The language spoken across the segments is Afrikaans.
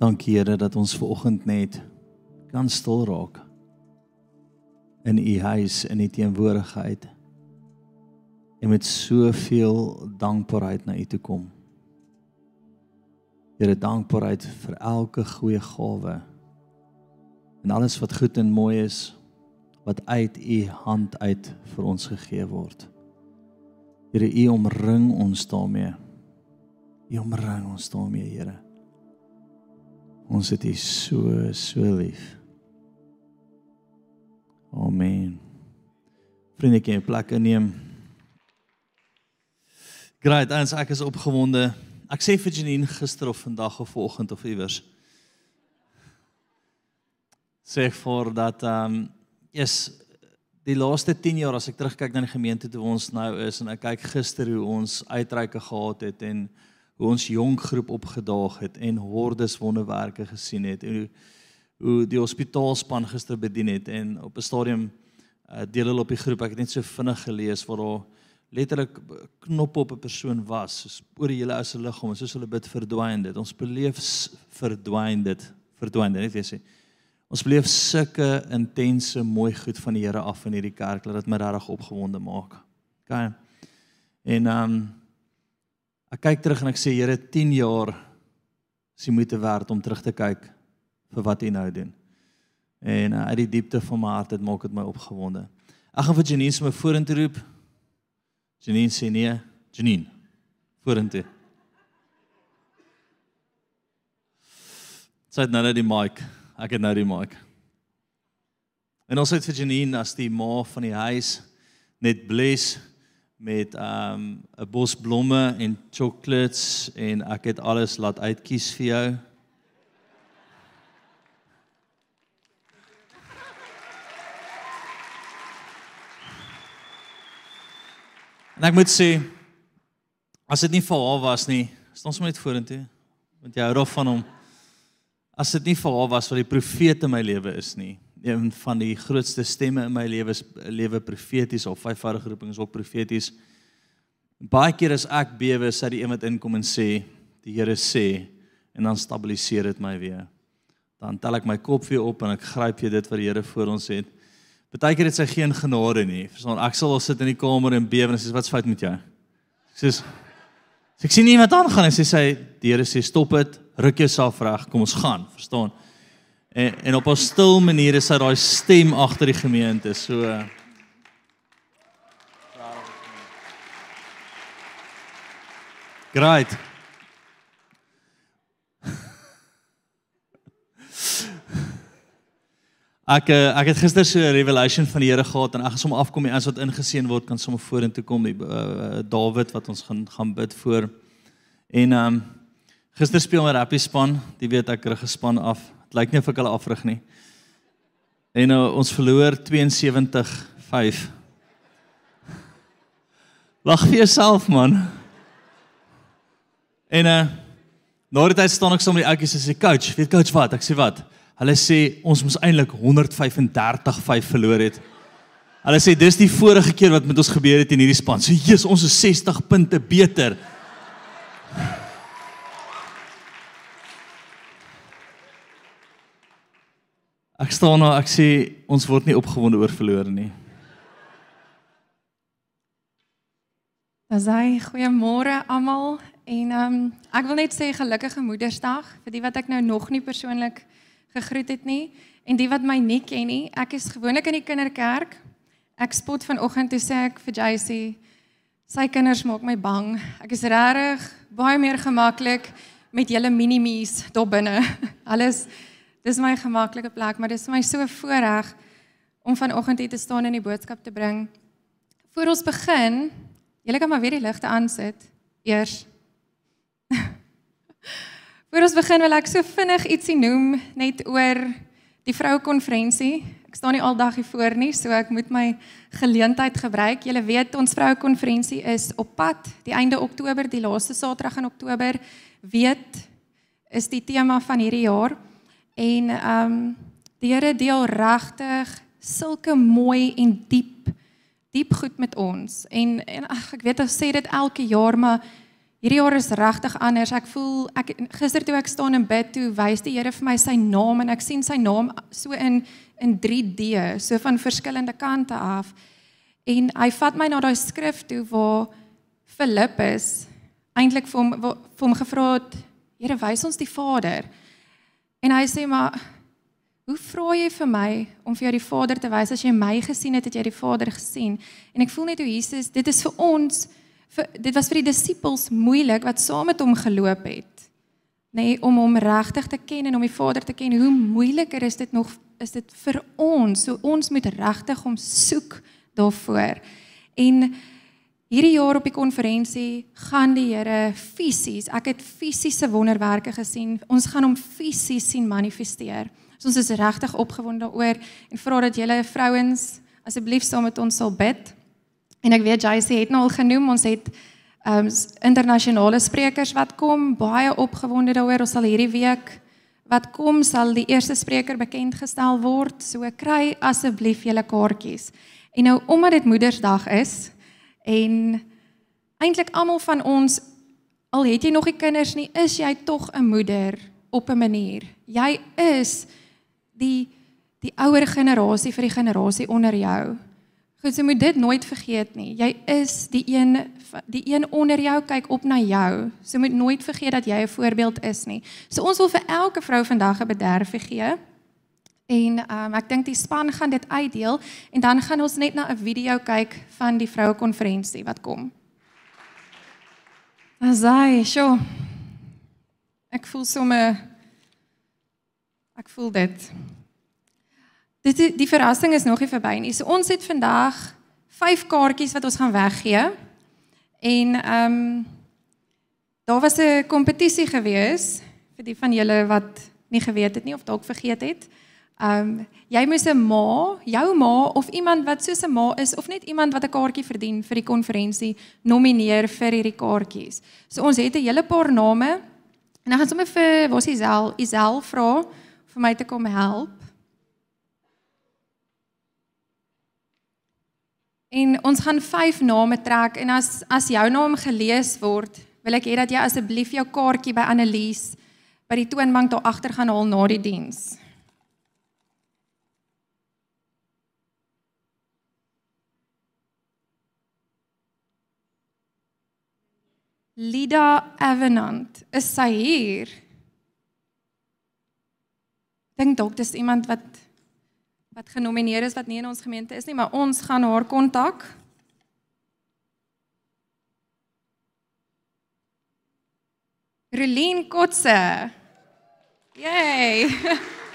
Dankie Here dat ons ver oggend net kan stil raak in u huis in u teenwoordigheid en met soveel dankbaarheid na u toe kom. Here dankbaarheid vir elke goeie gawe en alles wat goed en mooi is wat uit u hand uit vir ons gegee word. Here u omring ons daarmee. U omring ons daarmee, Here. Ons het u so so lief. Amen. Vriende, kan jy plek inneem? Great, ons ek is opgewonde. Ek sê vir Janine gister of vandag of vanoggend of iewers. Sê vir dat ehm um, is die laaste 10 jaar as ek terugkyk na die gemeente toe ons nou is en ek kyk gister hoe ons uitreike gehad het en hoe ons jong groep opgedaag het en hordes wonderwerke gesien het en hoe hoe die hospitaalspan gister bedien het en op 'n stadium uh, deel hulle op die groep. Ek het net so vinnig gelees waar daar letterlik knop op 'n persoon was soos oor die hele ou se liggaam soos hulle bid verdwyn dit. Ons beleef verdwyn dit verdwyn dit. Net weer sê ons beleef sulke intense mooi goed van die Here af in hierdie kerk dat dit my regtig opgewonde maak. OK en ehm um, ek kyk terug en ek sê Here 10 jaar is die moeite werd om terug te kyk vir wat hy nou doen. En uh, uit die diepte van my hart het maak dit my opgewonde. Ek gaan vir Janine se my vorentoe roep. Janine sê nee, Janine. Vorentoe. Sy het nou net die mic. Ek het nou die mic. En ons het vir Janine as die ma van die huis net bless met ehm, 'n um, bos blomme en chocolates en ek het alles laat uitkies vir jou. En ek moet sê as dit nie vir haar was nie, staan ons net vorentoe. Want jy hou daarvan van hom. As dit nie vir haar was wat die profeet in my lewe is nie, een van die grootste stemme in my lewe is lewe profeties of vyfvoudige roeping is ook profeties. Baie keer as ek bewe, sê die een wat inkom en sê, die Here sê en dan stabiliseer dit my weer. Dan tel ek my kop weer op en ek gryp weer dit wat die Here vir ons het. Partykeer het sy geen genade nie. Verstaan, ek sal al sit in die kamer en bewe en sê wat's fout met jou? Sê ek sien iemand aangaan en sê sy die Here sê stop dit, ruk jouself reg, kom ons gaan, verstaan? En en op 'n stil manier is hy daai stem agter die gemeente, so Great. Ek eh, ek het gister so 'n revelation van die Here gehad en ek gaan sommer afkom die eens wat ingeseën word kan sommer vorentoe kom die uh, Dawid wat ons gaan gaan bid voor. En ehm um, gister speel my rappie span, jy weet ek rig gespan af. Lyk nie of ek hulle afrig nie. En nou ons verloor 72-5. Lag vir jouself man. En uh nou het hy staan ek saam met die oudjies en sê coach, weet coach wat? Ek sê wat? Hulle sê ons moes eintlik 135-5 verloor het. Hulle sê dis die vorige keer wat met ons gebeur het in hierdie span. So Jesus, ons is 60 punte beter. Ek staan nou, ek sê ons word nie opgewonde oor verloor nie. Asai, goeiemôre almal en ehm um, ek wil net sê gelukkige Moedersdag vir die wat ek nou nog nie persoonlik gegroet het nie en die wat my nie ken nie, ek is gewoonlik in die kinderkerk. Ek spot vanoggend toe sê ek vir JC, sy kinders maak my bang. Ek is regtig baie meer gemaklik met julle minimies daar binne. Alles dis my gemaklike plek, maar dis vir my so voorreg om vanoggend hier te staan en die boodskap te bring. Voor ons begin, julle kan maar weer die ligte aansit eers. Voor ons begin wil ek so vinnig ietsie noem net oor die vrouekonferensie. Ek staan nie aldag hier voor nie, so ek moet my geleentheid gebruik. Julle weet ons vrouekonferensie is op pad, die einde Oktober, die laaste Saterdag in Oktober. Weet is die tema van hierdie jaar. En ehm um, die Here deel regtig sulke mooi en diep diep goed met ons. En en ag ek weet ons sê dit elke jaar, maar hierdie jaar is regtig anders. Ek voel ek gister toe ek staan en bid, toe wys die Here vir my sy naam en ek sien sy naam so in in 3D, so van verskillende kante af. En hy vat my na daai skrif toe waar Filippus eintlik vir hom vir hom gevra het, Here, wys ons die Vader. En hy sê maar Hoe vra jy vir my om vir jou die Vader te wys as jy my gesien het, het jy die Vader gesien? En ek voel net hoe Jesus, dit is vir ons vir dit was vir die disippels moeilik wat saam met hom geloop het. Nê, nee, om hom regtig te ken en om die Vader te ken. Hoe moeiliker is dit nog is dit vir ons? So ons moet regtig hom soek daarvoor. En hierdie jaar op die konferensie gaan die Here fisies, ek het fisiese wonderwerke gesien. Ons gaan hom fisies sien manifesteer. So ons is regtig opgewonde daaroor en vra dat julle vrouens asseblief saam met ons sal bid. En ek weet JC het nou al genoem, ons het ehm um, internasionale sprekers wat kom, baie opgewonde daaroor. Ons sal hierdie week wat kom sal die eerste spreker bekend gestel word. So kry asseblief julle kaartjies. En nou omdat dit Moedersdag is en eintlik almal van ons al het jy nog nie kinders nie, is jy tog 'n moeder op 'n manier. Jy is die die ouer generasie vir die generasie onder jou. Goed, jy moet dit nooit vergeet nie. Jy is die een die een onder jou kyk op na jou. So moet nooit vergeet dat jy 'n voorbeeld is nie. So ons wil vir elke vrou vandag 'n bederf gee. En um, ek dink die span gaan dit uitdeel en dan gaan ons net na 'n video kyk van die vroue konferensie wat kom. Asai, sjo. Ek voel sommer Ek voel dit. Dit die verrassing is nog nie verby nie. So ons het vandag 5 kaartjies wat ons gaan weggee. En ehm um, daar was 'n kompetisie gewees vir die van julle wat nie geweet het nie of dalk vergeet het. Ehm um, jy moes 'n ma, jou ma of iemand wat soos 'n ma is of net iemand wat 'n kaartjie verdien vir die konferensie nomineer vir hierdie kaartjies. So ons het 'n hele paar name. En dan gaan sommer vir wat is Isel? Isel vra vir my te kom help. En ons gaan vyf name trek en as as jou naam gelees word, wil ek hê dat jy asseblief jou kaartjie by Annelies by die toonbank daar agter gaan haal na die diens. Lida Avenant, is sy hier? dink dalk dis iemand wat wat genomineer is wat nie in ons gemeente is nie, maar ons gaan haar kontak. Relien Kotse. Yay.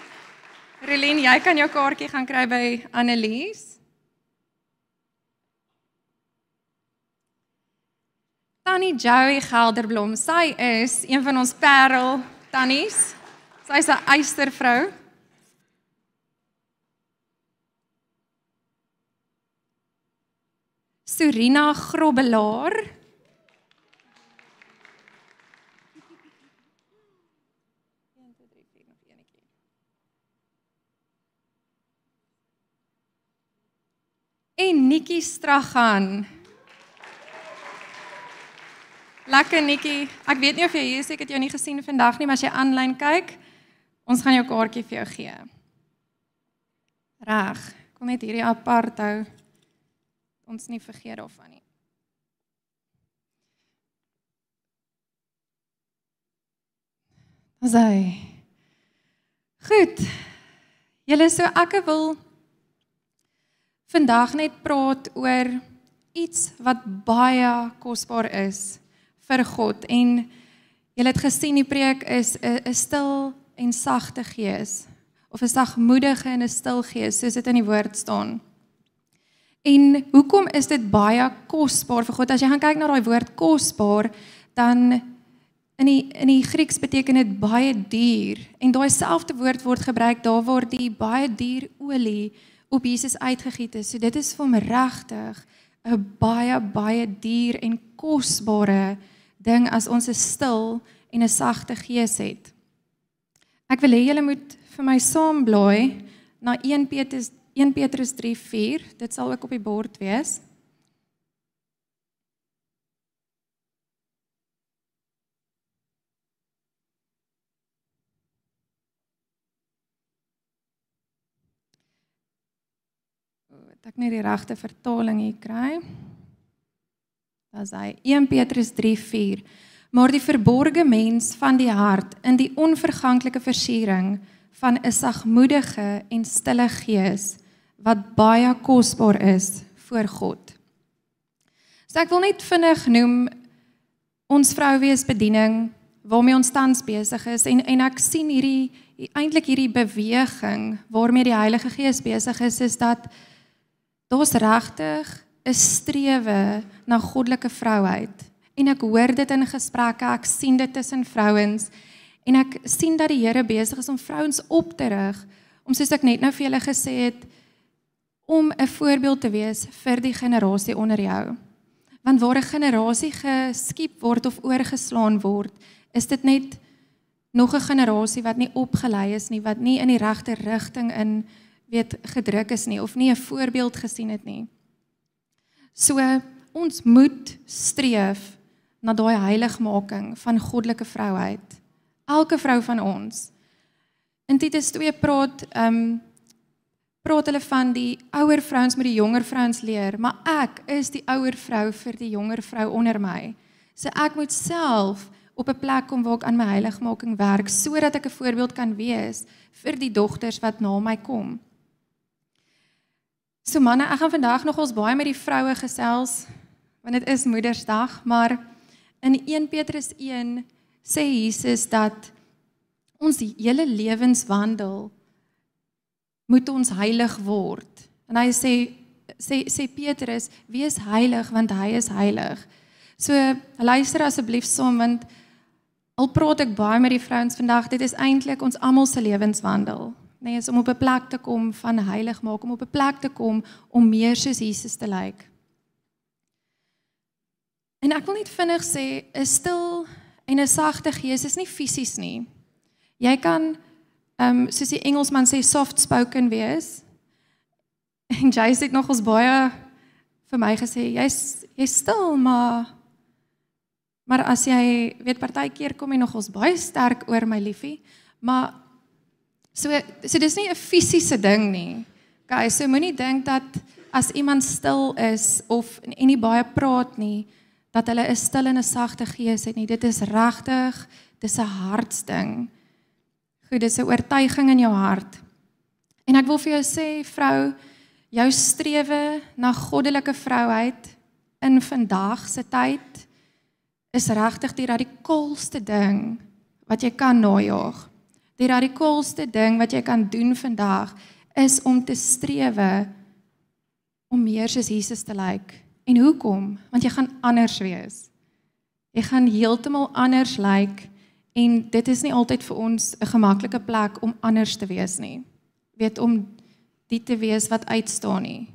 Relien, jy kan jou kaartjie gaan kry by Annelies. Tannie Joey Gelderblom, sy is een van ons parel tannies. Sy's 'n eystervrou. Surina Grobbelaar. En Nikki Straghan. Lekker Nikki. Ek weet nie of jy hier is, ek het jou nie gesien vandag nie, maar as jy aanlyn kyk, Ons gaan jou kaartjie vir jou gee. Reg. Kom net hierdie apart hou. Ons nie vergeet daarvan nie. Asai. Goed. Julle so ek wil vandag net praat oor iets wat baie kosbaar is vir God en julle het gesien die preek is 'n stil en sagte gees of 'n sagmoedige en 'n stil gees soos dit in die woord staan. En hoekom is dit baie kosbaar vir God? As jy gaan kyk na daai woord kosbaar, dan in die in die Grieks beteken dit baie duur en daai selfde woord word gebruik daar waar die baie duur olie op Jesus uitgegiet is. So dit is vir hom regtig 'n baie baie duur en kosbare ding as ons 'n stil en 'n sagte gees het. Ek wil hê julle moet vir my saam blaai na 1 Petrus 1 Petrus 3:4. Dit sal ook op die bord wees. ek net die regte vertaling hier kry. Daar's hy 1 Petrus 3:4. Maar die verborgde mens van die hart in die onverganklike versiering van 'n sagmoedige en stille gees wat baie kosbaar is voor God. So ek wil net vinnig noem ons vrouweesbediening waarmee ons tans besig is en en ek sien hierdie eintlik hierdie beweging waarmee die Heilige Gees besig is is dat daar's regtig 'n strewe na goddelike vrouheid. En ek hoor dit in gesprekke, ek sien dit tussen vrouens en ek sien dat die Here besig is om vrouens op te rig om soos ek net nou vir julle gesê het om 'n voorbeeld te wees vir die generasie onder jou. Want waar 'n generasie geskiep word of oorgeslaan word, is dit net nog 'n generasie wat nie opgelei is nie, wat nie in die regte rigting in weet gedruk is nie of nie 'n voorbeeld gesien het nie. So ons moet streef na daai heiligmaking van goddelike vrouheid. Elke vrou van ons. In Titus 2 praat ehm um, praat hulle van die ouer vrouens moet die jonger vrouens leer, maar ek is die ouer vrou vir die jonger vrou onder my. So ek moet self op 'n plek kom waar ek aan my heiligmaking werk sodat ek 'n voorbeeld kan wees vir die dogters wat na my kom. So manne, ek gaan vandag nog ons baie met die vroue gesels want dit is Moedersdag, maar in 1 Petrus 1 sê Jesus dat ons hele lewenswandel moet ons heilig word. En hy sê sê sê Petrus, wees heilig want hy is heilig. So luister asseblief som want al praat ek baie met die vrouens vandag, dit is eintlik ons almal se lewenswandel nee, is om op 'n plek te kom van heilig maak, om op 'n plek te kom om meer soos Jesus te lyk. En ek wil net vinnig sê, 'n stil en 'n sagte gees is nie fisies nie. Jy kan ehm um, soos die Engelsman sê soft spoken wees. En jy sê nog ons baie vir my gesê, jy's jy's stil, maar maar as jy weet partykeer kom jy nog ons baie sterk oor my liefie, maar So so dis nie 'n fisiese ding nie. Okay, so moenie dink dat as iemand stil is of en nie baie praat nie, dat hulle 'n stil en 'n sagte gees het nie. Dit is regtig, dis 'n hartsding. Goed, dis 'n oortuiging in jou hart. En ek wil vir jou sê, vrou, jou strewe na goddelike vrouheid in vandag se tyd is regtig die radikaalste ding wat jy kan najaag. Die radikaalste ding wat jy kan doen vandag is om te strewe om meer soos Jesus te lyk. En hoekom? Want jy gaan anders wees. Jy gaan heeltemal anders lyk en dit is nie altyd vir ons 'n gemaklike plek om anders te wees nie. Weet om dit te wees wat uitstaan nie.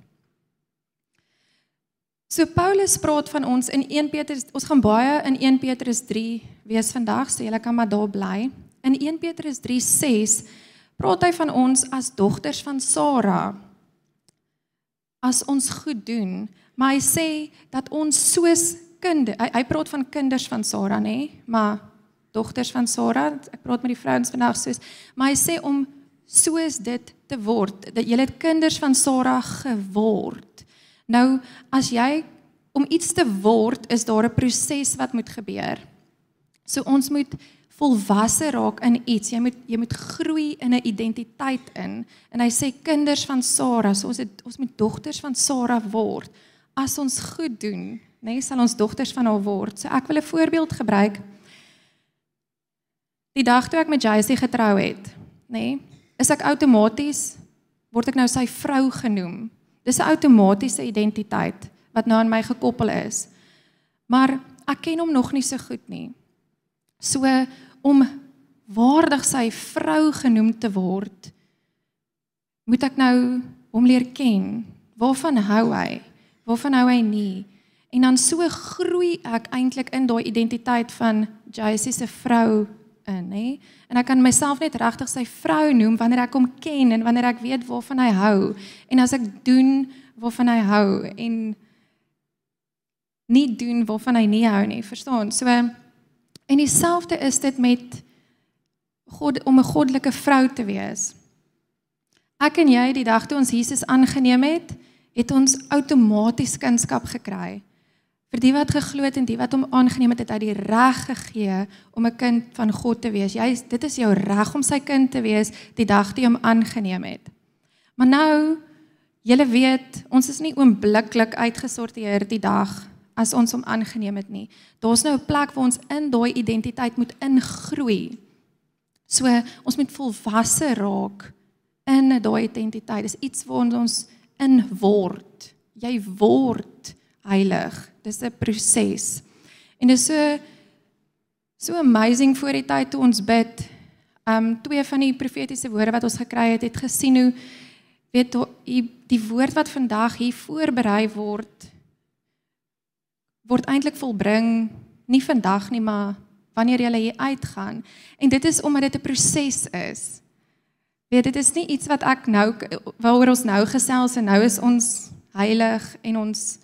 So Paulus praat van ons in 1 Petrus, ons gaan baie in 1 Petrus 3 wees vandag, so julle kan maar daar bly. In 1 Petrus 3:6 praat hy van ons as dogters van Sara. As ons goed doen, maar hy sê dat ons soos kinde, hy, hy praat van kinders van Sara nê, maar dogters van Sara, ek praat met die vrouens vandag soos, maar hy sê om soos dit te word, dat jy het kinders van Sara geword. Nou as jy om iets te word, is daar 'n proses wat moet gebeur. So ons moet volwasse raak in iets. Jy moet jy moet groei in 'n identiteit in. En hy sê kinders van Sara, so ons het ons moet dogters van Sara word. As ons goed doen, nê, nee, sal ons dogters van haar word. So ek wil 'n voorbeeld gebruik. Die dag toe ek met Jacy getrou het, nê, nee, is ek outomaties word ek nou sy vrou genoem. Dis 'n outomatiese identiteit wat nou aan my gekoppel is. Maar ek ken hom nog nie so goed nie. So om waardig sy vrou genoem te word, moet ek nou hom leer ken. Waarvan hou hy? Waarvan hou hy nie? En dan so groei ek eintlik in daai identiteit van Jacy se vrou in, nê? En ek kan myself net regtig sy vrou noem wanneer ek hom ken en wanneer ek weet waarvan hy hou. En as ek doen waarvan hy hou en nie doen waarvan hy nie hou nie, verstaan? So En dieselfde is dit met God om 'n goddelike vrou te wees. Ek en jy die dag toe ons Jesus aangeneem het, het ons outomaties kunskap gekry. Vir die wat geglo het en die wat hom aangeneem het, het hy die reg gegee om 'n kind van God te wees. Jy dit is jou reg om sy kind te wees die dag toe jy hom aangeneem het. Maar nou, julle weet, ons is nie oombliklik uitgesorteer die dag as ons hom aangeneem het nie. Daar's nou 'n plek waar ons in daai identiteit moet ingroei. So ons moet volwasse raak in daai identiteit. Dis iets waar ons in word. Jy word heilig. Dis 'n proses. En dis so so amazing voor die tyd toe ons bid. Um twee van die profetiese woorde wat ons gekry het, het gesien hoe weet die, die woord wat vandag hier voorberei word word eintlik volbring nie vandag nie, maar wanneer jy hier uitgaan. En dit is omdat dit 'n proses is. Weet dit is nie iets wat ek nou waaroor ons nou gesels en nou is ons heilig en ons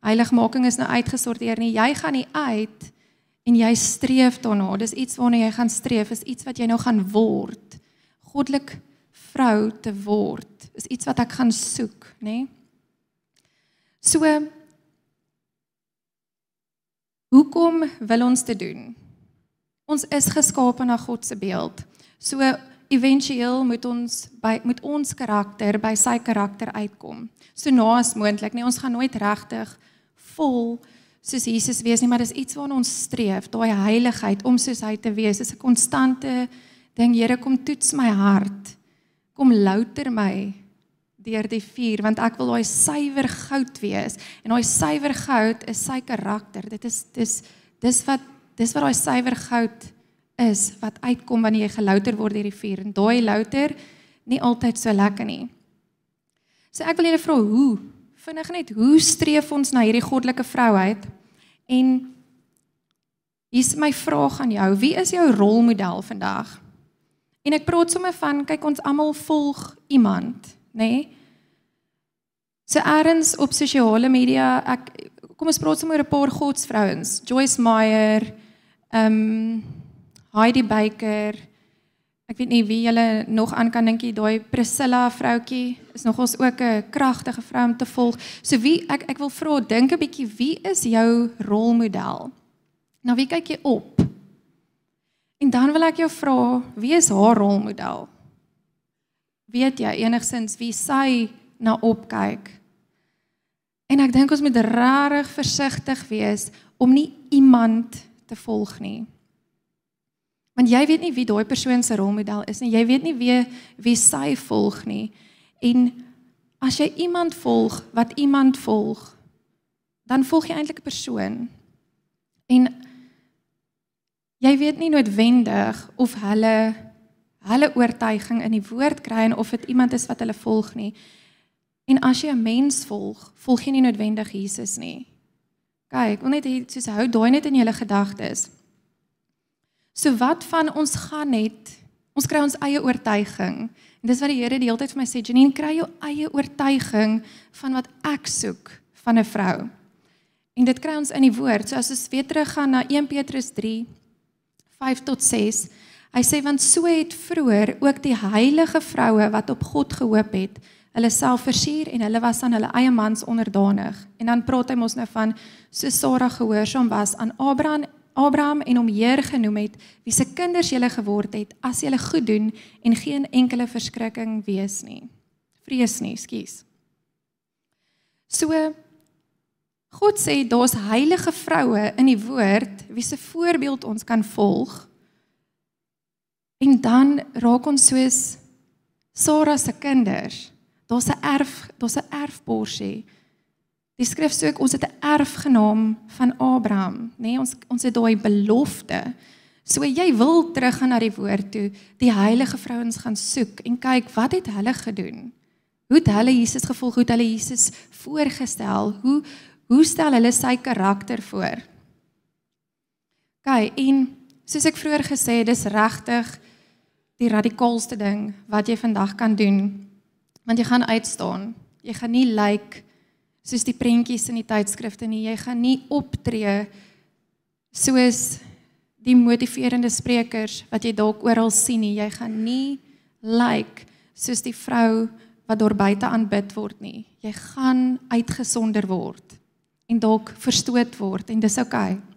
heiligmaking is nou uitgesorteer nie. Jy gaan nie uit en jy streef daarna. Dis iets waarna jy gaan streef, is iets wat jy nou gaan word. Goddelik vrou te word is iets wat ek gaan soek, nê? So Hoekom wil ons dit doen? Ons is geskape na God se beeld. So éventueel moet ons by moet ons karakter by sy karakter uitkom. So naas moontlik, nee, ons gaan nooit regtig vol soos Jesus wees nie, maar dis iets waarna ons streef, daai heiligheid om soos hy te wees. Dis 'n konstante ding. Here, kom toets my hart. Kom louter my deur die vuur want ek wil daai suiwer goud wees. En daai suiwer goud is sy karakter. Dit is dis dis wat dis wat daai suiwer goud is wat uitkom wanneer jy gelouter word deur die vuur. En daai louter nie altyd so lekker nie. So ek wil julle vra hoe vinnig net hoe streef ons na hierdie goddelike vrouheid en hier's my vraag aan jou. Wie is jou rolmodel vandag? En ek praat sommer van kyk ons almal volg iemand nê? Nee? So eers op sosiale media, ek kom ons praat sommer 'n paar godsvrouens, Joyce Meyer, ehm um, Heidi Baker. Ek weet nie wie julle nog aan kan dink, daai Priscilla vroutjie is nogals ook 'n kragtige vrou om te volg. So wie ek ek wil vra, dink 'n bietjie, wie is jou rolmodel? Nou wie kyk jy op? En dan wil ek jou vra, wie is haar rolmodel? Weet jy enigsins wie sy na opkyk? En ek dink ons moet regtig versigtig wees om nie iemand te volg nie. Want jy weet nie wie daai persoon se rolmodel is nie. Jy weet nie wie wie sy volg nie. En as jy iemand volg wat iemand volg, dan volg jy eintlik 'n persoon. En jy weet nie noodwendig of hulle hulle oortuiging in die woord kry en of dit iemand is wat hulle volg nie. En as jy 'n mens volg, volg jy nie noodwendig Jesus nie. Kyk, wil net hier soos hou daai net in julle gedagtes. So wat van ons gaan net ons kry ons eie oortuiging. En dis wat die Here die hele tyd vir my sê, Janine, kry jou eie oortuiging van wat ek soek van 'n vrou. En dit kry ons in die woord. So as ons weer terug gaan na 1 Petrus 3 5 tot 6 Hy sê want so het vroeër ook die heilige vroue wat op God gehoop het, hulle self versuur en hulle was aan hulle eie mans onderdanig. En dan praat hy mos nou van so Sara gehoorsaam was aan Abraham Abraham en hom Heer genoem het, wie se kinders julle geword het as julle goed doen en geen enkele verskrikking wees nie. Vrees nie, skus. So God sê daar's heilige vroue in die woord wie se voorbeeld ons kan volg En dan raak ons soos Sara se kinders. Daar's 'n erf, daar's 'n erfborsie. Die skrif sê ons het 'n erfgenaam van Abraham, nê? Nee, ons ons het daai belofte. So jy wil teruggaan na die woord toe, die heilige vrouens gaan soek en kyk wat het hulle gedoen? Hoe het hulle Jesus gevolg? Hoe het hulle Jesus voorgestel? Hoe hoe stel hulle sy karakter voor? Kyk, en soos ek vroeër gesê het, dis regtig die radikaalste ding wat jy vandag kan doen. Want jy gaan uitstaan. Jy gaan nie lyk like, soos die prentjies in die tydskrifte nie. Jy gaan nie optree soos die motiverende sprekers wat jy dalk oral sien nie. Jy gaan nie lyk like, soos die vrou wat daar buite aanbid word nie. Jy gaan uitgesonder word en dalk verstoot word en dis oukei. Okay.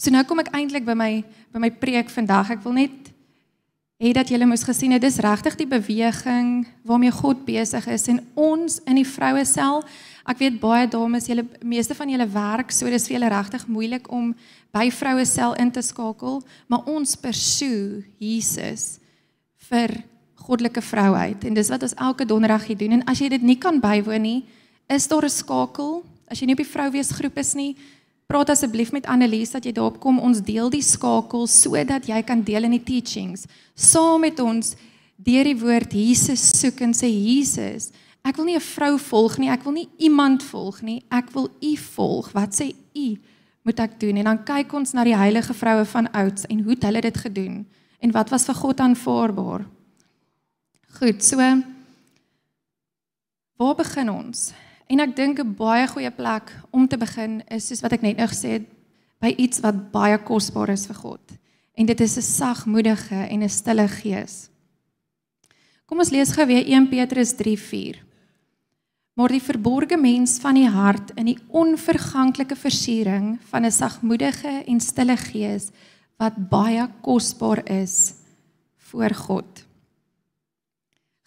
So nou kom ek eintlik by my by my preek vandag. Ek wil net hê dat julle moes gesien het dis regtig die beweging waarmee God besig is en ons in die vroue sel. Ek weet baie dames, julle meeste van julle werk, so dis vir julle regtig moeilik om by vroue sel in te skakel, maar ons pursue Jesus vir goddelike vrouheid en dis wat ons elke donderdag hier doen en as jy dit nie kan bywoon nie, is daar 'n skakel. As jy nie op die vrouweesgroep is nie, praat asseblief met Annelies dat jy daarop kom. Ons deel die skakel sodat jy kan deel in die teachings saam met ons deur die woord Jesus soek en sê Jesus, ek wil nie 'n vrou volg nie, ek wil nie iemand volg nie, ek wil U volg. Wat sê U moet ek doen? En dan kyk ons na die heilige vroue van ouds en hoe het hulle dit gedoen en wat was vir God aanvaarbaar? Goed, so waar begin ons? En ek dink 'n baie goeie plek om te begin is soos wat ek net nou gesê het, by iets wat baie kosbaar is vir God. En dit is 'n sagmoedige en 'n stille gees. Kom ons lees gou weer 1 Petrus 3:4. Maar die verborgde mens van die hart in die onverganklike versiering van 'n sagmoedige en stille gees wat baie kosbaar is voor God.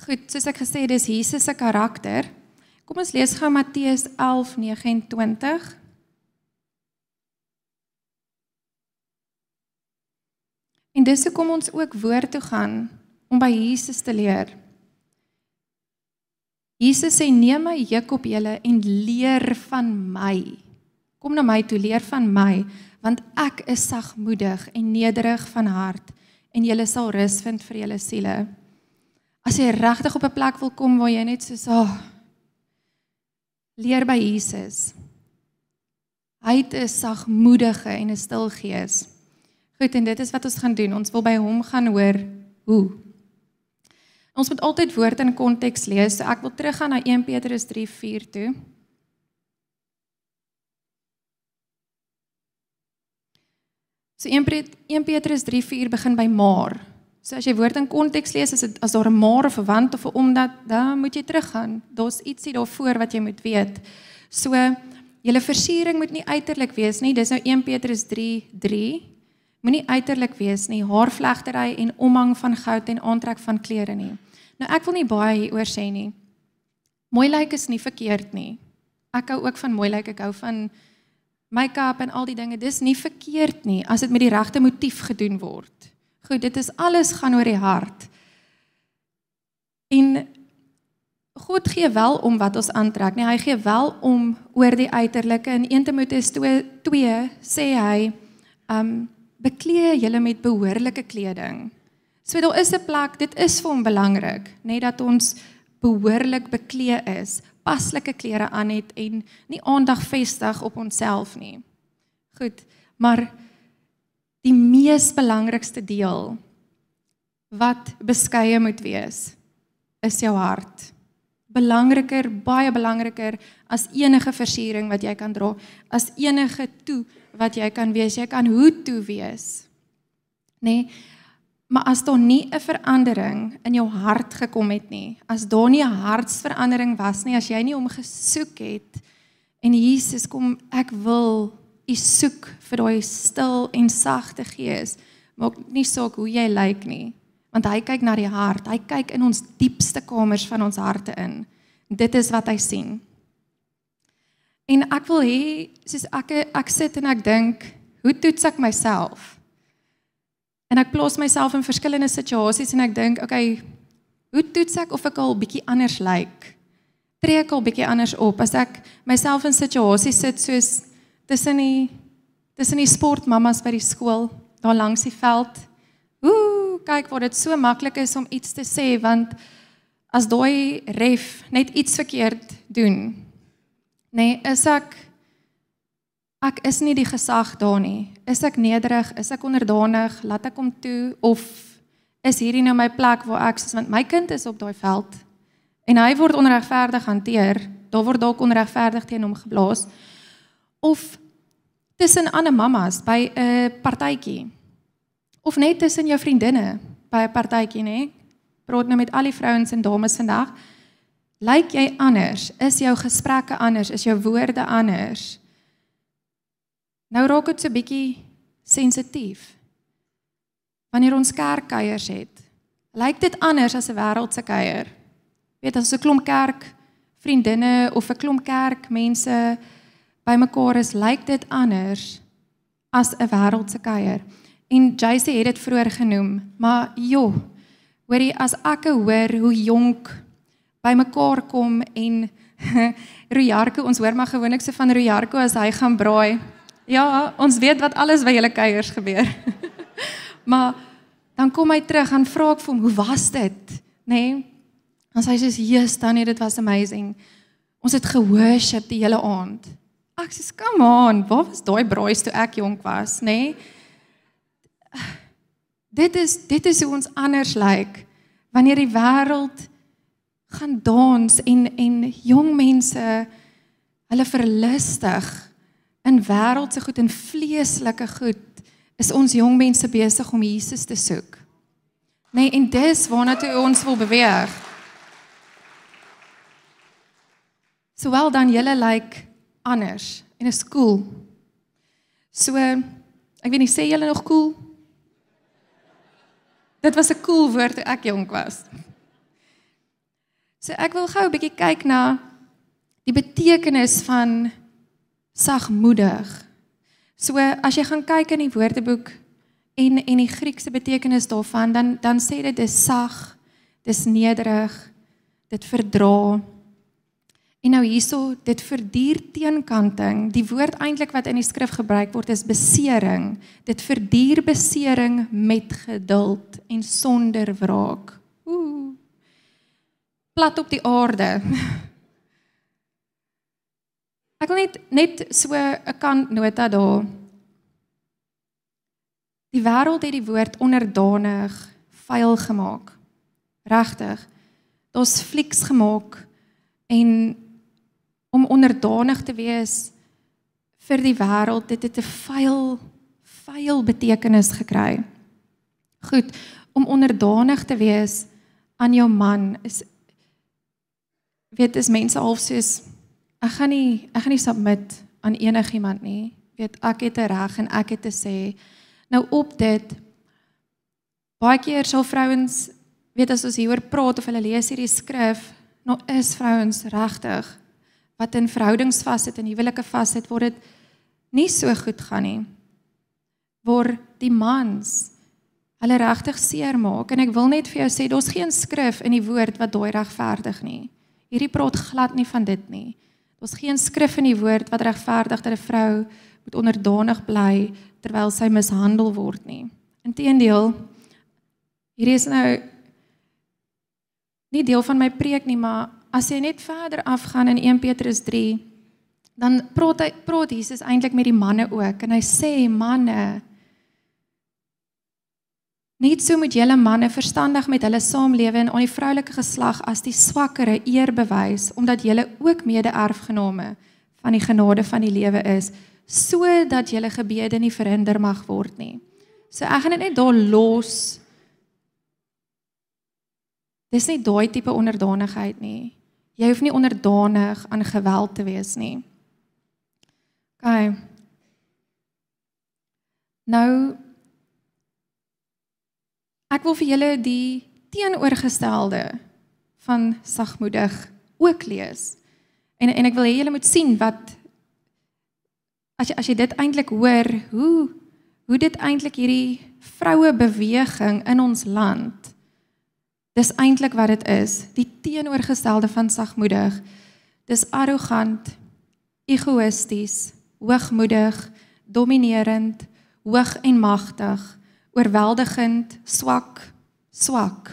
Goed, soos ek gesê het, dis Jesus se karakter. Kom ons lees gou Matteus 11:29. En dis hoekom ons ook woord toe gaan om by Jesus te leer. Jesus sê neem my juk op julle en leer van my. Kom na my toe leer van my want ek is sagmoedig en nederig van hart en julle sal rus vind vir julle siele. As jy regtig op 'n plek wil kom waar jy net soos, "Ag, oh, leer by Jesus. Hy het 'n sagmoedige en 'n stil gees. Goed, en dit is wat ons gaan doen. Ons wil by hom gaan hoor hoe. Ons moet altyd woord in konteks lees. So ek wil teruggaan na 1 Petrus 3:4 toe. So 1 Petrus 3:4 begin by maar. So as jy woord in konteks lees, as dit as daar 'n maar of 'n want of 'n omdat, dan moet jy teruggaan. Daar's ietsie daarvoor wat jy moet weet. So julle versiering moet nie uiterlik wees nie. Dis nou 1 Petrus 3:3. Moenie uiterlik wees nie. Haarvlegtery en omhang van goud en aantrek van klere nie. Nou ek wil nie baie hieroor sê nie. Mooi lyk is nie verkeerd nie. Ek hou ook van mooi lyk. Ek hou van make-up en al die dinge. Dis nie verkeerd nie as dit met die regte motief gedoen word. Goed, dit is alles gaan oor die hart. En God gee wel om wat ons aantrek, nee, hy gee wel om oor die uiterlike. In 1 Timoteus 2 sê hy, um beklee julle met behoorlike kleding. So daar is 'n plek, dit is vir hom belangrik, net dat ons behoorlik beklee is, paslike klere aan het en nie aandag vestig op onsself nie. Goed, maar die mees belangrikste deel wat beskeie moet wees is jou hart. Belangriker, baie belangriker as enige versiering wat jy kan dra, as enige toe wat jy kan wees. Jy kan hoe toe wees. Nê? Nee, maar as daar nie 'n verandering in jou hart gekom het nie, as daar nie 'n hartsverandering was nie, as jy nie hom gesoek het en Jesus kom, ek wil u soek vir daai stil en sagte gees. Maak nie saak hoe jy lyk nie, want hy kyk na die hart. Hy kyk in ons diepste kamers van ons harte in. Dit is wat hy sien. En ek wil hê soos ek ek sit en ek dink, hoe toets ek myself? En ek plaas myself in verskillende situasies en ek dink, okay, hoe toets ek of ek al bietjie anders lyk? Tree ek al bietjie anders op as ek myself in situasies sit soos tussen die tussen die sportmammas by die skool daar langs die veld. Ooh, kyk wat dit so maklik is om iets te sê want as daai ref net iets verkeerd doen. Nee, is ek ek is nie die gesag daar nie. Is ek nederig? Is ek onderdanig? Laat ek hom toe of is hierdie nou my plek waar ek soos want my kind is op daai veld en hy word onregverdig hanteer. Daar word dalk onregverdig teen hom geblaas of tussen ander mammas by 'n partytjie of net tussen jou vriendinne by 'n partytjie nê praat nou met al die vrouens en dames vandag. Lyk jy anders? Is jou gesprekke anders? Is jou woorde anders? Nou raak dit so bietjie sensitief. Wanneer ons kerkkuiers het, lyk dit anders as 'n wêreldse kuier. Weet as 'n klomp kerk vriendinne of 'n klomp kerk mense bymekaar is, lyk dit anders as 'n wêreldse kuier. En JC het dit vroeër genoem, maar joh, hoorie as ek hoor hoe jonk bymekaar kom en Rojarko, ons hoor maar gewoonlik se van Rojarko as hy gaan braai. Ja, ons weet wat alles by julle kuiers gebeur. maar dan kom hy terug en vra ek vir hom, "Hoe was dit?" nê? Nee? Sy sê, "Jesus, Tannie, dit was amazing. Ons het gehoorship die hele aand." Ek sê, "Come on, waar was daai braai toe ek jonk was, nê?" Nee? Dit is dit is hoe ons anders lyk wanneer die wêreld gaan dans en en jong mense hulle verlustig in wêreldse goed en vleeslike goed is ons jong mense besig om Jesus te soek. Nee, en dis waarna toe ons wil beweeg. Sowel dan julle lyk like anders en is cool. So ek weet nie sê julle nog cool? Dit was 'n cool woord toe ek jonk was. So ek wil gou 'n bietjie kyk na die betekenis van sagmoedig. So as jy gaan kyk in die Woordeboek en en die Griekse betekenis daarvan, dan dan sê dit dis sag, dis nederig, dit verdra. En nou hierso, dit verduur teenkanting. Die woord eintlik wat in die skrif gebruik word is besering. Dit verduur besering met geduld en sonder wraak. Ooh. Plat op die aarde. Ek wil net net so 'n kantnota daar. Die wêreld het die woord onderdanig vuil gemaak. Regtig. Daar's flieks gemaak en om onderdanig te wees vir die wêreld, dit het 'n vuil vuil betekenis gekry. Goed, om onderdanig te wees aan jou man is weet is mense half soos ek gaan nie ek gaan nie submit aan enigiemand nie. Weet ek het 'n reg en ek het te sê. Nou op dit baie keer sal vrouens weet as ons hieroor praat of hulle lees hierdie skrif, nou is vrouens regtig wat in verhoudings vassit en huwelike vassit word dit nie so goed gaan nie. Word die mans hulle regtig seermaak en ek wil net vir jou sê daar's geen skrif in die woord wat daai regverdig nie. Hierdie praat glad nie van dit nie. Daar's geen skrif in die woord wat regverdig dat 'n vrou moet onderdanig bly terwyl sy mishandel word nie. Inteendeel, hierdie is nou nie deel van my preek nie, maar as jy net verder afgaan in 1 Petrus 3, dan praat hy praat Jesus eintlik met die manne ook en hy sê manne Net so moet julle manne verstandig met hulle saamlewe en aan die vroulike geslag as die swakkere eer bewys omdat julle ook mede-erfgename van die genade van die lewe is sodat julle gebede nie verhinder mag word nie. So ek gaan dit net daar los. Dis nie daai tipe onderdanigheid nie. Jy hoef nie onderdanig aan geweld te wees nie. OK. Nou Ek wil vir julle die teenoorgestelde van sagmoedig ook lees. En en ek wil hê julle moet sien wat as jy as jy dit eintlik hoor, hoe hoe dit eintlik hierdie vroue beweging in ons land dis eintlik wat dit is, die teenoorgestelde van sagmoedig. Dis arrogant, egoïsties, hoogmoedig, dominerend, hoog en magtig oorweldigend, swak, swak.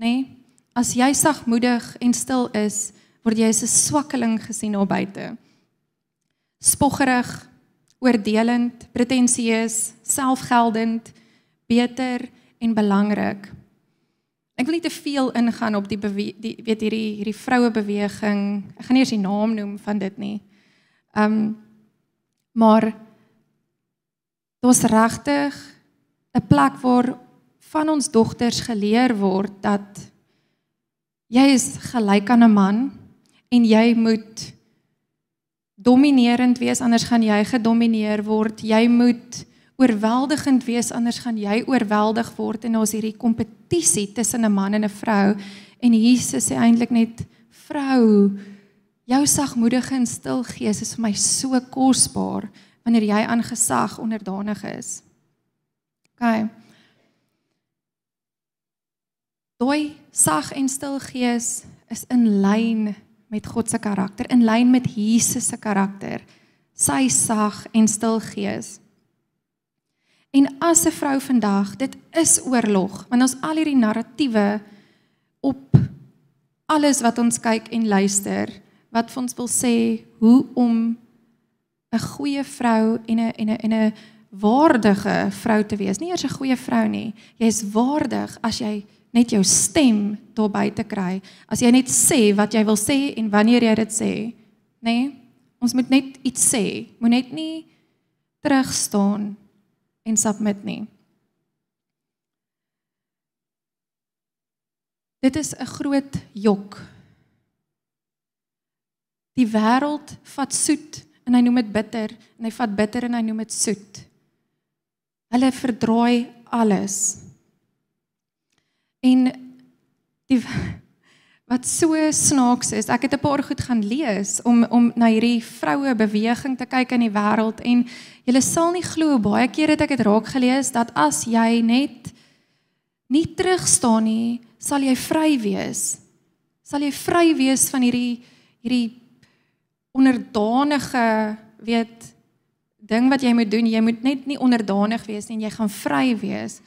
Nê? Nee? As jy sagmoedig en stil is, word jy as 'n swakkeling gesien op buite. Spoggerig, oordelend, pretensieus, selfgeldend, beter en belangrik. Ek wil nie te veel ingaan op die, die weet hierdie hierdie vroue beweging. Ek gaan nie eens die naam noem van dit nie. Um maar daar's regtig 'n plek waar van ons dogters geleer word dat jy is gelyk aan 'n man en jy moet dominerend wees anders gaan jy gedomeineer word. Jy moet oorweldigend wees anders gaan jy oorweldig word en ons hierdie kompetisie tussen 'n man en 'n vrou en Jesus sê eintlik net vrou jou sagmoedige en stil gees is vir my so kosbaar wanneer jy aan gesag onderdanig is. OK. Daai sag en stil gees is in lyn met God se karakter, in lyn met Jesus se karakter. Sy sag en stil gees. En as 'n vrou vandag, dit is oorlog, want ons al hierdie narratiewe op alles wat ons kyk en luister, wat vir ons wil sê hoe om 'n goeie vrou en 'n en 'n en 'n waardige vrou te wees. Nie eers 'n goeie vrou nie. Jy is waardig as jy net jou stem daar buite kry. As jy net sê wat jy wil sê en wanneer jy dit sê, nê? Nee, ons moet net iets sê. Moet net nie terug staan en submit nie. Dit is 'n groot jok. Die wêreld vat soet en hy noem dit bitter en hy vat bitter en hy noem dit soet. Hulle verdraai alles. En die wat so snaaks is, ek het 'n paar goed gaan lees om om na hierdie vroue beweging te kyk in die wêreld en jy sal nie glo baie keer het ek dit raak gelees dat as jy net nie terug staan nie, sal jy vry wees. Sal jy vry wees van hierdie hierdie onderdanige weet ding wat jy moet doen, jy moet net nie onderdanig wees nie en jy gaan vry wees.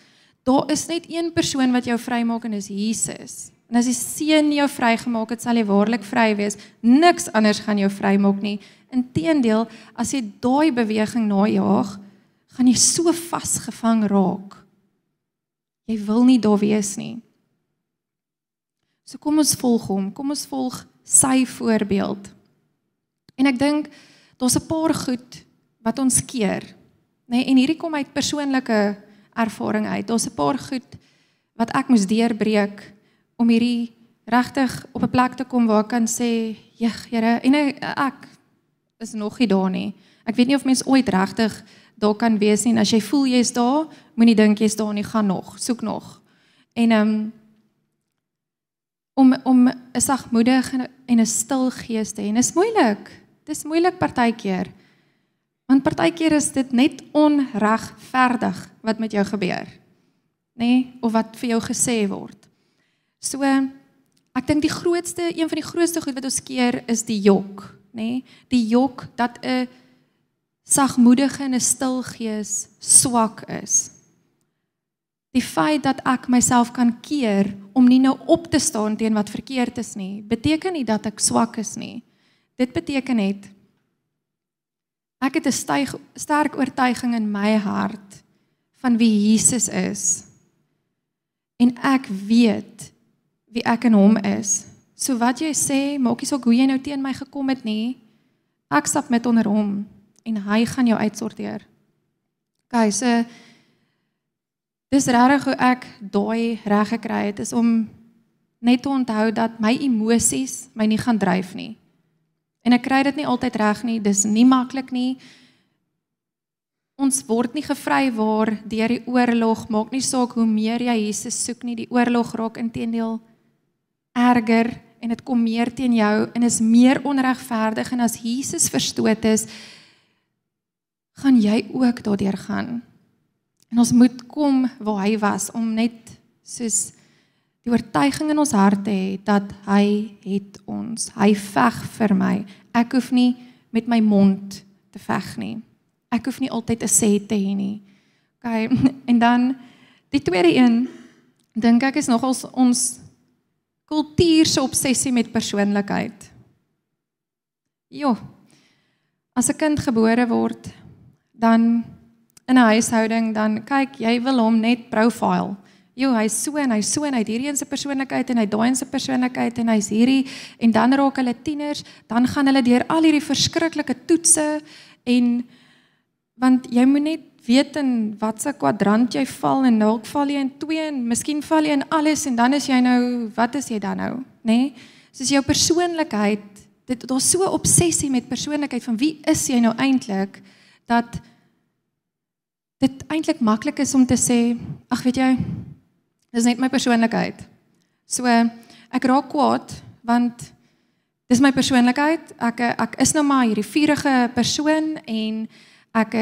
Daar is net een persoon wat jou vrymaak en dis Jesus. En as die seun jou vrygemaak het, sal jy waarlik vry wees. Niks anders gaan jou vrymaak nie. Inteendeel, as jy daai beweging najaag, gaan jy so vasgevang raak. Jy wil nie daar wees nie. So kom ons volg hom. Kom ons volg sy voorbeeld. En ek dink daar's 'n paar goed wat ons keer. Nê, nee, en hierdie kom uit persoonlike ervaring uit. Daar's 'n paar goed wat ek moes deurbreek om hierdie regtig op 'n plek te kom waar ek kan sê, "Jeg, Here, en ek is nog nie daar nie. Ek weet nie of mens ooit regtig daar kan wees nie. As jy voel jy's daar, moenie dink jy's daar nie, gaan nog, soek nog." En ehm um, om om 'n sagmoedige en 'n stil gees te hê, en is moeilik. Dis moeilik partykeer. Want partykeer is dit net onregverdig wat met jou gebeur. Nê? Nee? Of wat vir jou gesê word. So ek dink die grootste een van die grootste goed wat ons keer is die jok, nê? Nee? Die jok dat 'n sagmoedige en 'n stil gees swak is. Die feit dat ek myself kan keer om nie nou op te staan teen wat verkeerd is nie, beteken nie dat ek swak is nie. Dit beteken net ek het 'n styg, sterk oortuiging in my hart van wie Jesus is. En ek weet wie ek in hom is. So wat jy sê, maak nie saak hoe jy nou teen my gekom het nie. Ek stap met onder hom en hy gaan jou uitsorteer. Okay, so dis regtig hoe ek daai reg gekry het is om net te onthou dat my emosies my nie gaan dryf nie. En ek kry dit nie altyd reg nie, dis nie maklik nie. Ons word nie gevry waar deur die oorlog, maak nie saak hoe meer jy Jesus soek nie, die oorlog raak intedeel erger en dit kom meer teen jou en is meer onregverdig en as Jesus verstoot is gaan jy ook daardeur gaan. En ons moet kom waar hy was om net soos die oortuiging in ons harte hê dat hy het ons. Hy veg vir my. Ek hoef nie met my mond te veg nie. Ek hoef nie altyd 'n sê te hê nie. OK, en dan die tweede een dink ek is nogal ons kultuur se obsessie met persoonlikheid. Jo. As 'n kind gebore word, dan in 'n huishouding dan kyk jy wil hom net profile. Jo, hy's so en hy's so en hy het hierdie een se persoonlikheid en hy daai een se persoonlikheid en hy's hierdie en dan raak hulle tieners, dan gaan hulle deur al hierdie verskriklike toetse en want jy moet net weet in watse kwadrant jy val en dalk val jy in twee en miskien val jy in alles en dan is jy nou wat is jy dan nou, nê? Nee? Soos jou persoonlikheid, dit daar's so 'n obsessie met persoonlikheid van wie is jy nou eintlik dat dit eintlik maklik is om te sê, ag weet jy, dis net my persoonlikheid. So ek raak kwaad want dis my persoonlikheid. Ek ek is nou maar hierdie vurige persoon en ek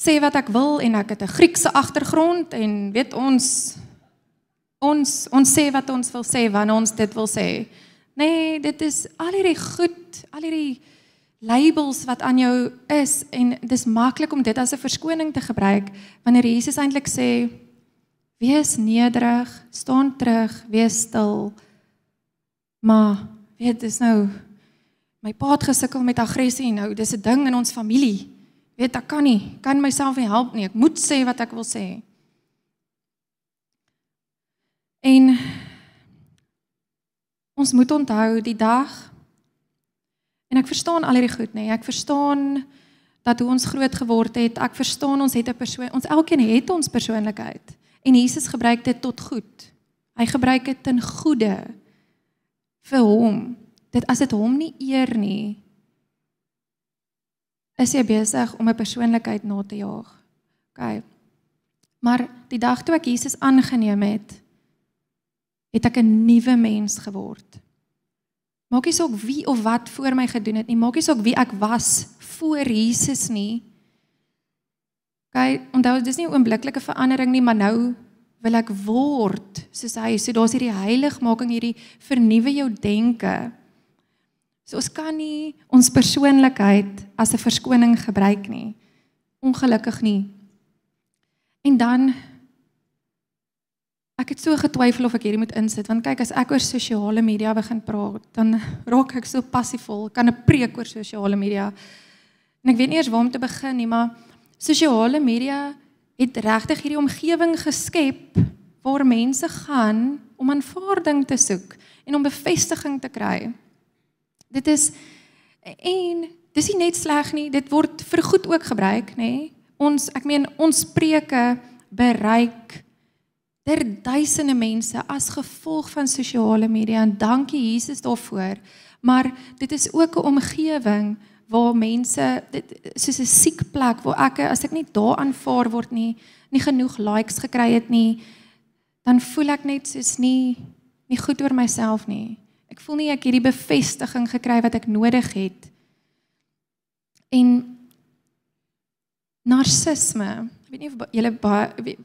sê wat ek wil en ek het 'n Griekse agtergrond en weet ons ons ons sê wat ons wil sê wanneer ons dit wil sê. Nee, dit is al hierdie goed, al hierdie labels wat aan jou is en dis maklik om dit as 'n verskoning te gebruik wanneer Jesus eintlik sê wees nederig, staan terug, wees stil. Maar weet dis nou my pa het gesukkel met aggressie nou, dis 'n ding in ons familie weet ek kan nie, kan myself nie help nie. Ek moet sê wat ek wil sê. En ons moet onthou die dag en ek verstaan al hierdie goed nê. Ek verstaan dat hoe ons groot geword het. Ek verstaan ons het 'n persoon, ons elkeen het ons persoonlikheid en Jesus gebruik dit tot goed. Hy gebruik dit ten goeie vir hom. Dit as dit hom nie eer nie, is jy besig om 'n persoonlikheid na te jaag. OK. Maar die dag toe ek Jesus aangeneem het, het ek 'n nuwe mens geword. Maak nie saak wie of wat voor my gedoen het nie, maak nie saak wie ek was voor Jesus nie. OK, onthou dis nie 'n oombliklike verandering nie, maar nou wil ek word soos hy. So daar's hierdie heiligmaking, hierdie vernuwe jou denke. So ons kan nie ons persoonlikheid as 'n verskoning gebruik nie. Ongelukkig nie. En dan ek het so getwyfel of ek hierdie moet insit want kyk as ek oor sosiale media begin praat, dan raak ek so passievol. Kan 'n preek oor sosiale media. En ek weet nie eers waar om te begin nie, maar sosiale media het regtig hierdie omgewing geskep waar mense gaan om aanvaarding te soek en om bevestiging te kry. Dit is en dis nie net sleg nie, dit word vir goed ook gebruik, nê? Ons ek meen ons spreuke bereik ter duisende mense as gevolg van sosiale media en dankie Jesus daarvoor. Maar dit is ook 'n omgewing waar mense dit soos 'n siek plek waar ek as ek nie daar aanvaar word nie, nie genoeg likes gekry het nie, dan voel ek net soos nie nie goed oor myself nie. Ek voel nie ek het die bevestiging gekry wat ek nodig het. En narcisme, ek weet nie of julle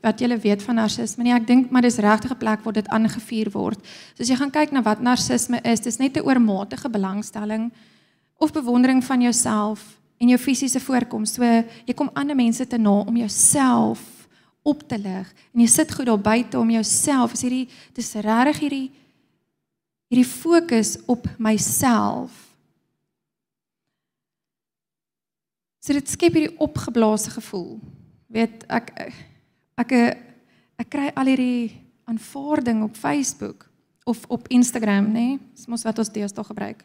wat julle weet van narcisme nie. Ek dink maar dis regtig 'n plek waar dit aangevuur word. So as jy gaan kyk na wat narcisme is, dis net 'n oormatige belangstelling of bewondering van jouself en jou fisiese voorkoms. So jy kom ander mense te na om jouself op te lig en jy sit goed daar buite om jouself. Is hierdie dis regtig hierdie hierdie fokus op myself. So dit skep hierdie opgeblaasde gevoel. Weet ek ek ek kry al hierdie aanvaarding op Facebook of op Instagram, nê? Nee? Dis mos wat ons deesdae gebruik.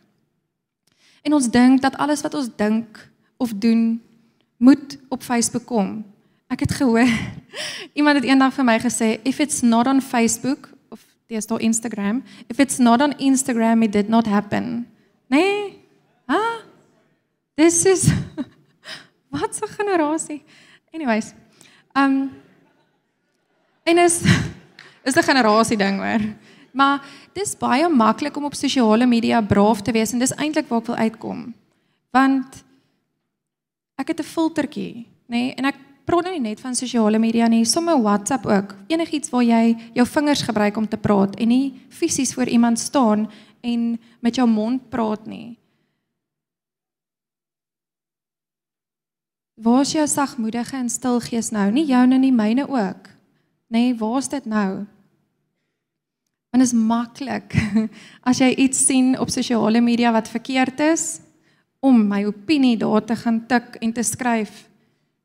En ons dink dat alles wat ons dink of doen moet op Facebook kom. Ek het gehoor iemand het eendag vir my gesê if it's not on Facebook There's no Instagram. If it's not on Instagram, it did not happen. Nee? Ha? This is Wat 'n generasie. Anyways. Um en is is 'n generasie ding hoor. Maar dis baie maklik om op sosiale media braaf te wees en dis eintlik waar ek wil uitkom. Want ek het 'n filtertjie, nê, nee, en ek praat nou nie net van sosiale media nie, sommer WhatsApp ook. Enigiets waar jy jou vingers gebruik om te praat en nie fisies voor iemand staan en met jou mond praat nie. Waar is jou sagmoedige en stil gees nou? Nie joune nie, myne ook. Nê, nee, waar's dit nou? Want is maklik as jy iets sien op sosiale media wat verkeerd is om my opinie daar te gaan tik en te skryf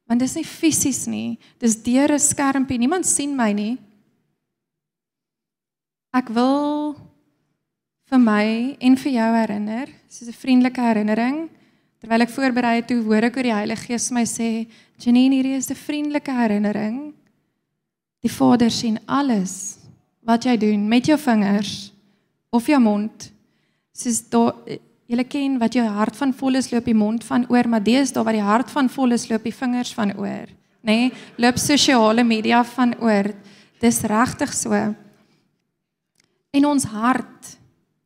Want dis nie fisies nie. Dis deur 'n skermpie. Niemand sien my nie. Ek wil vir my en vir jou herinner, soos 'n vriendelike herinnering Terwyl ek voorberei het, toe hoor ek hoe die Heilige Gees my sê, "Janine, hierdie is 'n vriendelike herinnering. Die Vader sien alles wat jy doen met jou vingers of jou mond. Soos daar Julle ken wat jou hart van vol is loop die mond van oor, maar deesdae wat die hart van vol is loop die vingers van oor, nê? Nee, loop sosiale media van oor. Dis regtig so. En ons hart,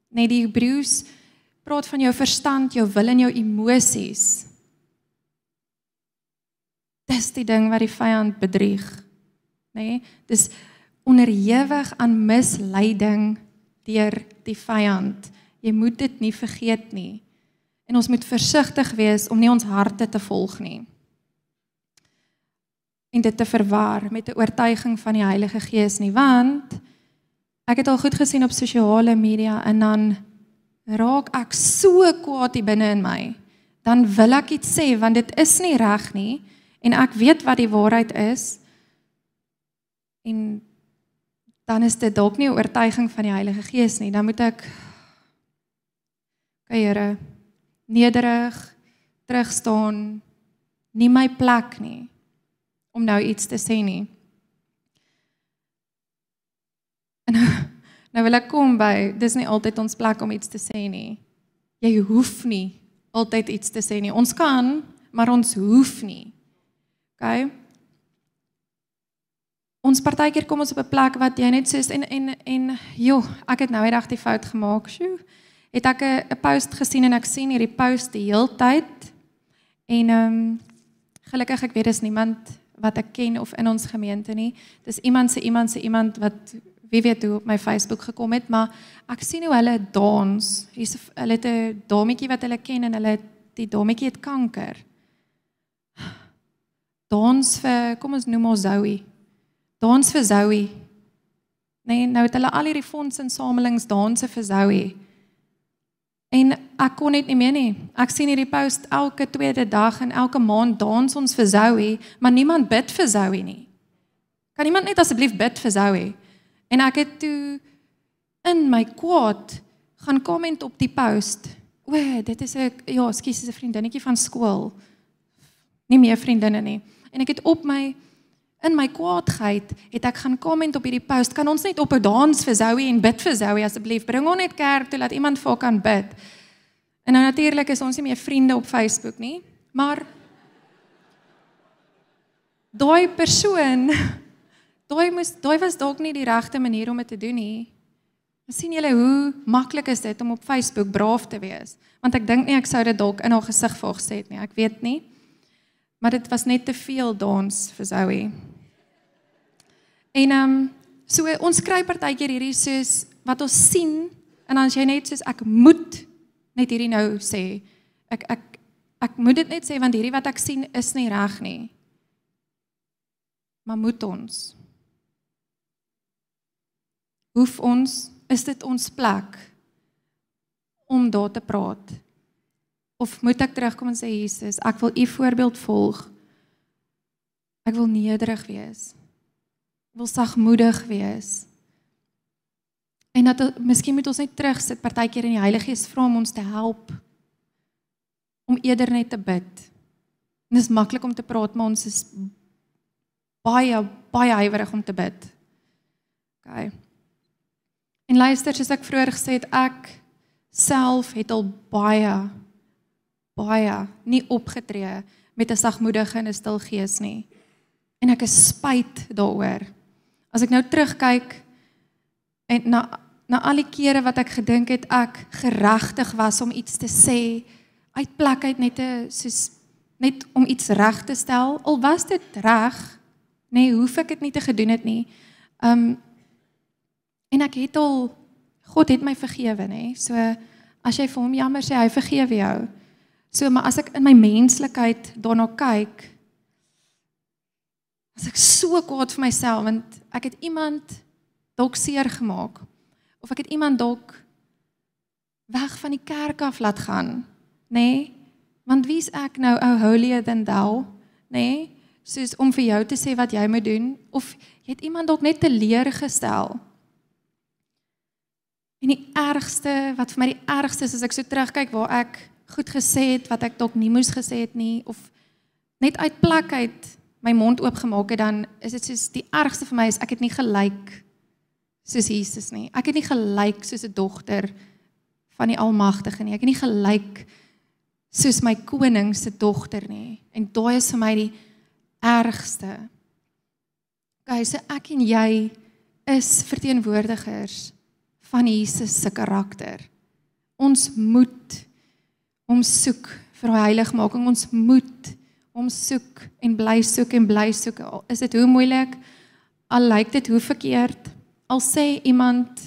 nê, nee, die Hebreëus praat van jou verstand, jou wil en jou emosies. Dis die ding wat die vyand bedrieg. Nê? Nee, dis onderhewig aan misleiding deur die vyand. Jy moet dit nie vergeet nie. En ons moet versigtig wees om nie ons harte te volg nie. En dit te verwar met 'n oortuiging van die Heilige Gees nie, want ek het al goed gesien op sosiale media en dan raak ek so kwaad hier binne in my. Dan wil ek iets sê want dit is nie reg nie en ek weet wat die waarheid is. En dan is dit dalk nie 'n oortuiging van die Heilige Gees nie. Dan moet ek Kyk Here, nederig terug staan, nie my plek nie om nou iets te sê nie. En nou, nou wil ek kom by, dis nie altyd ons plek om iets te sê nie. Jy hoef nie altyd iets te sê nie. Ons kan, maar ons hoef nie. OK? Ons partykeer kom ons op 'n plek wat jy net sê en en en joh, ek het nou eendag die fout gemaak. Sjoe het ek 'n post gesien en ek sien hierdie post die heeltyd. En ehm um, gelukkig ek weet dis niemand wat ek ken of in ons gemeente nie. Dis iemand se iemand se iemand wat wie weet hoe op my Facebook gekom het, maar ek sien hoe hulle dans. Hier's hulle het 'n dametjie wat hulle ken en hulle die dametjie het kanker. Dans vir kom ons noem ons Zoe. Dans vir Zoe. Nee, nou het hulle al hierdie fondsinsamelings danse vir Zoe. En ek kon net nie meer nie. Ek sien hierdie post elke tweede dag en elke maand dans ons vir Zoe, maar niemand bid vir Zoe nie. Kan iemand net asseblief bid vir Zoe? En ek het toe in my kwaad gaan komment op die post. O, dit is 'n ja, skus, is 'n vriendinnetjie van skool. Nie meer vriendinne nie. En ek het op my in my kwaadheid het ek gaan komment op hierdie post. Kan ons net op 'n dans vir Zoe en bid vir Zoe asseblief? Bring hom net kerk toe laat iemand vir haar kan bid. En nou natuurlik is ons nie meer vriende op Facebook nie, maar daai persoon, daai moes daai was dalk nie die regte manier om dit te doen nie. sien julle hoe maklik is dit om op Facebook braaf te wees? Want ek dink nie ek sou dit dalk in haar gesig vir gesê het nie. Ek weet nie. Maar dit was net te veel dans vir Zoe. En ehm um, so ons kry partykeer hierdie soos wat ons sien en dan as jy net soos ek moet net hierdie nou sê. Ek ek ek moet dit net sê want hierdie wat ek sien is nie reg nie. Maar moet ons hoef ons is dit ons plek om daar te praat? Of moet ek terugkom en sê Jesus, ek wil u voorbeeld volg. Ek wil nederig wees wil sagmoedig wees. En dat miskien moet ons net terugsit partykeer in die Heilige Gees vra om ons te help om eerder net te bid. En dit is maklik om te praat, maar ons is baie baie huiwerig om te bid. OK. En luister, soos ek vroeër gesê het, ek self het al baie baie nie opgetree met 'n sagmoedige en 'n stil gees nie. En ek is spyt daaroor. As ek nou terugkyk en na na al die kere wat ek gedink het ek geregtig was om iets te sê uit plek uit net te soos net om iets reg te stel, al was dit reg, nê, nee, hoef ek dit nie te gedoen het nie. Um en ek het al God het my vergewe, nê. Nee. So as jy vir hom jammer sê, hy vergewe jou. So maar as ek in my menslikheid daarna kyk, as ek so kwaad vir myself want ek het iemand dalk seer gemaak of ek het iemand dalk weg van die kerk af laat gaan nê nee? want wie's ek nou ou holier than thou nê nee? soos om vir jou te sê wat jy moet doen of jy het iemand dalk net teleurgestel en die ergste wat vir my die ergste is as ek so terugkyk waar ek goed gesê het wat ek dalk nie moes gesê het nie of net uit plek uit my mond oopgemaak het dan is dit soos die ergste vir my is ek het nie gelyk soos Jesus nie. Ek het nie gelyk soos 'n dogter van die Almagtige nie. Ek het nie gelyk soos my koning se dogter nie. En daai is vir my die ergste. Okay, so ek en jy is verteenwoordigers van Jesus se karakter. Ons moet hom soek vir hy heiligmaking. Ons moet hom soek en bly soek en bly soek. Is dit hoe moeilik? Al lyk dit hoe verkeerd. Al sê iemand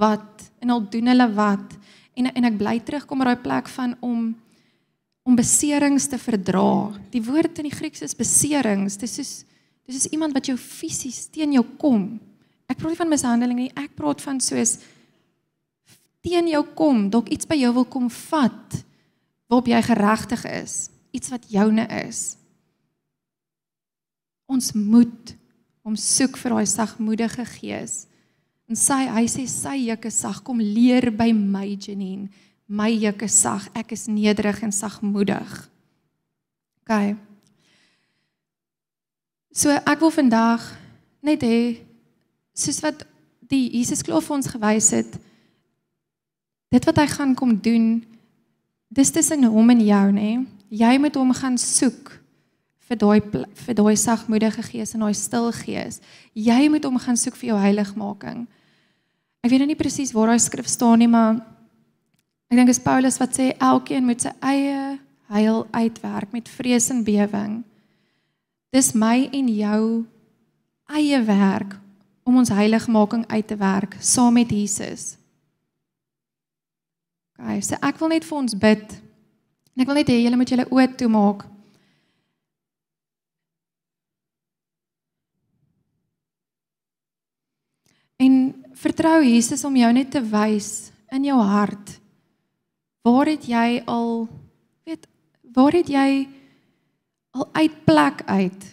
wat en al doen hulle wat en en ek bly terugkom by daai plek van om om beserings te verdra. Die woord in die Grieks is beserings. Dis soos dis is iemand wat jou fisies teen jou kom. Ek praat nie van mishandeling nie. Ek praat van soos teen jou kom, dalk iets by jou wil kom vat waarop jy geregtig is, iets wat joune is. Ons moet om soek vir daai sagmoedige gees. En sy hy sê sy juk is sag, kom leer by my Janine. My juk is sag, ek is nederig en sagmoedig. OK. So ek wil vandag net hê soos wat die Jesus klaar vir ons gewys het, dit wat hy gaan kom doen dis tussen hom en jou nê? Jy moet hom gaan soek vir daai vir daai sagmoedige gees en daai stil gees. Jy moet hom gaan soek vir jou heiligmaking. Ek weet nou nie presies waar daai skrif staan nie maar ek dink is Paulus wat sê elkeen moet sy eie heil uitwerk met vrees en bewering. Dis my en jou eie werk om ons heiligmaking uit te werk saam met Jesus Okay, so ek wil net vir ons bid. En ek wil net hê julle moet julle oë toemaak. En vertrou Jesus om jou net te wys in jou hart. Waar het jy al weet waar het jy al uit plek uit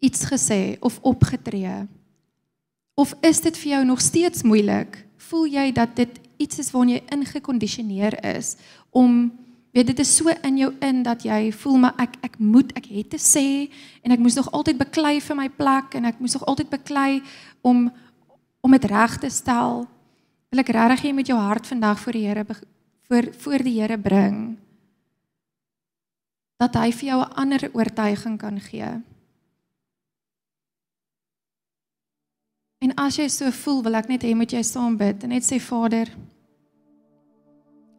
iets gesê of opgetree? Of is dit vir jou nog steeds moeilik? Voel jy dat dit iets is waarna jy ingekondisioneer is om weet dit is so in jou in dat jy voel maar ek ek moet ek het te sê en ek moes nog altyd beklei vir my plek en ek moes nog altyd beklei om om dit reg te stel. Wil ek regtig hê met jou hart vandag voor die Here voor voor die Here bring dat hy vir jou 'n ander oortuiging kan gee. En as jy so voel, wil ek net hê moet jy saam bid en net sê Vader,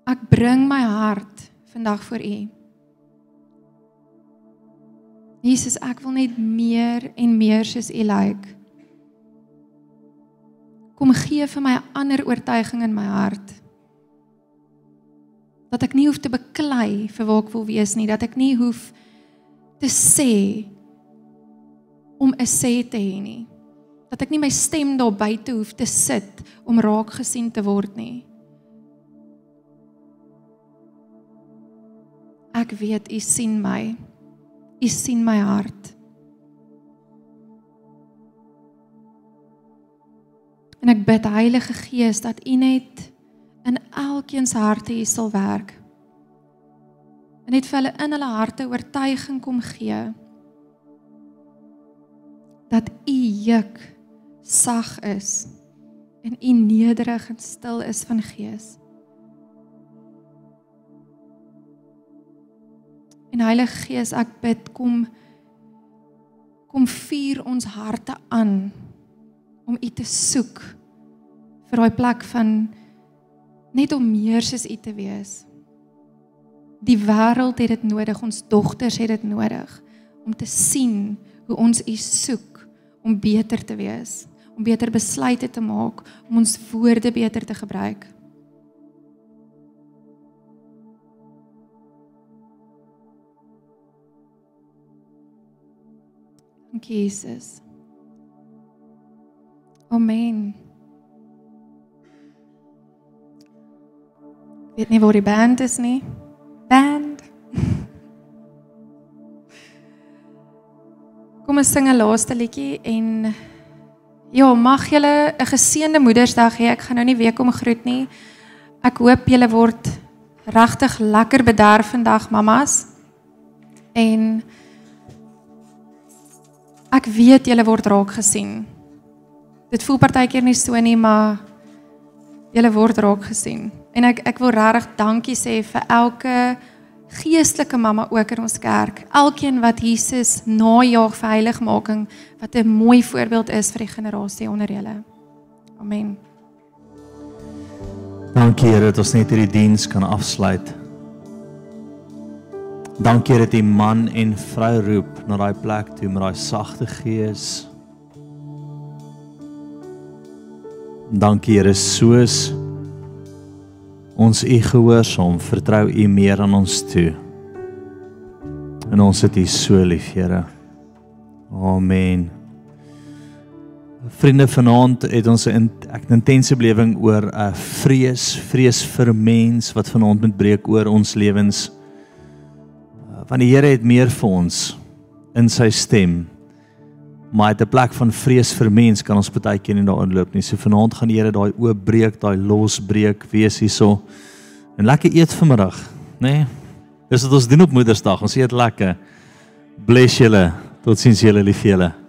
ek bring my hart vandag voor U. Jesus, ek wil net meer en meer soos U lyk. Like. Kom gee vir my 'n ander oortuiging in my hart. Dat ek nie hoef te beklei vir waar ek wil wees nie, dat ek nie hoef te sê om 'n sê te hê nie dat ek nie my stem daar buite hoef te sit om raak gesien te word nie. Ek weet u sien my. U sien my hart. En ek bid Heilige Gees dat u net in elkeen se harte hier sal werk. En net vir hulle in hulle harte oortuiging kom gee dat u juk sag is en u nederig en stil is van gees. En Heilige Gees, ek bid kom kom vuur ons harte aan om u te soek vir daai plek van net om meer soos u te wees. Die wêreld het dit nodig, ons dogters het dit nodig om te sien hoe ons u soek om beter te wees om beter besluite te maak, om ons woorde beter te gebruik. Dankie Jesus. Amen. Ek weet nie waar die band is nie. Band. Kom ons sing 'n laaste liedjie en Ja, mag julle 'n geseënde Moedersdag hê. Ek gaan nou nie weer kom groet nie. Ek hoop julle word regtig lekker bederf vandag mammas. En ek weet julle word raak gesien. Dit voel partykeer nie so nie, maar julle word raak gesien. En ek ek wil regtig dankie sê vir elke geestelike mamma ook in ons kerk. Elkeen wat Jesus najaag vir heiligmaking wat 'n mooi voorbeeld is vir die generasie onder julle. Amen. Dankie Here dat ons net hierdie diens kan afsluit. Dankie dat U man en vrou roep na daai plek toe met daai sagte gees. Dankie Here soos ons U gehoorsaam, vertrou U meer aan ons toe. En ons het U so lief, Here. Amen. Vriende vanaand het ons 'n ek 'n intense belewing oor 'n uh, vrees, vrees vir mens wat vanaand moet breek oor ons lewens. Want die Here het meer vir ons in sy stem. Maar uit 'n plek van vrees vir mens kan ons baie keer nie daarin loop nie. So vanaand gaan die Here daai oop breek, daai los breek, wees hierso. En lekker eet vanmiddag, nê? Nee? Dis wat ons doen op Moedersdag. Ons eet lekker. Bless julle. Totsiens julle lief julle.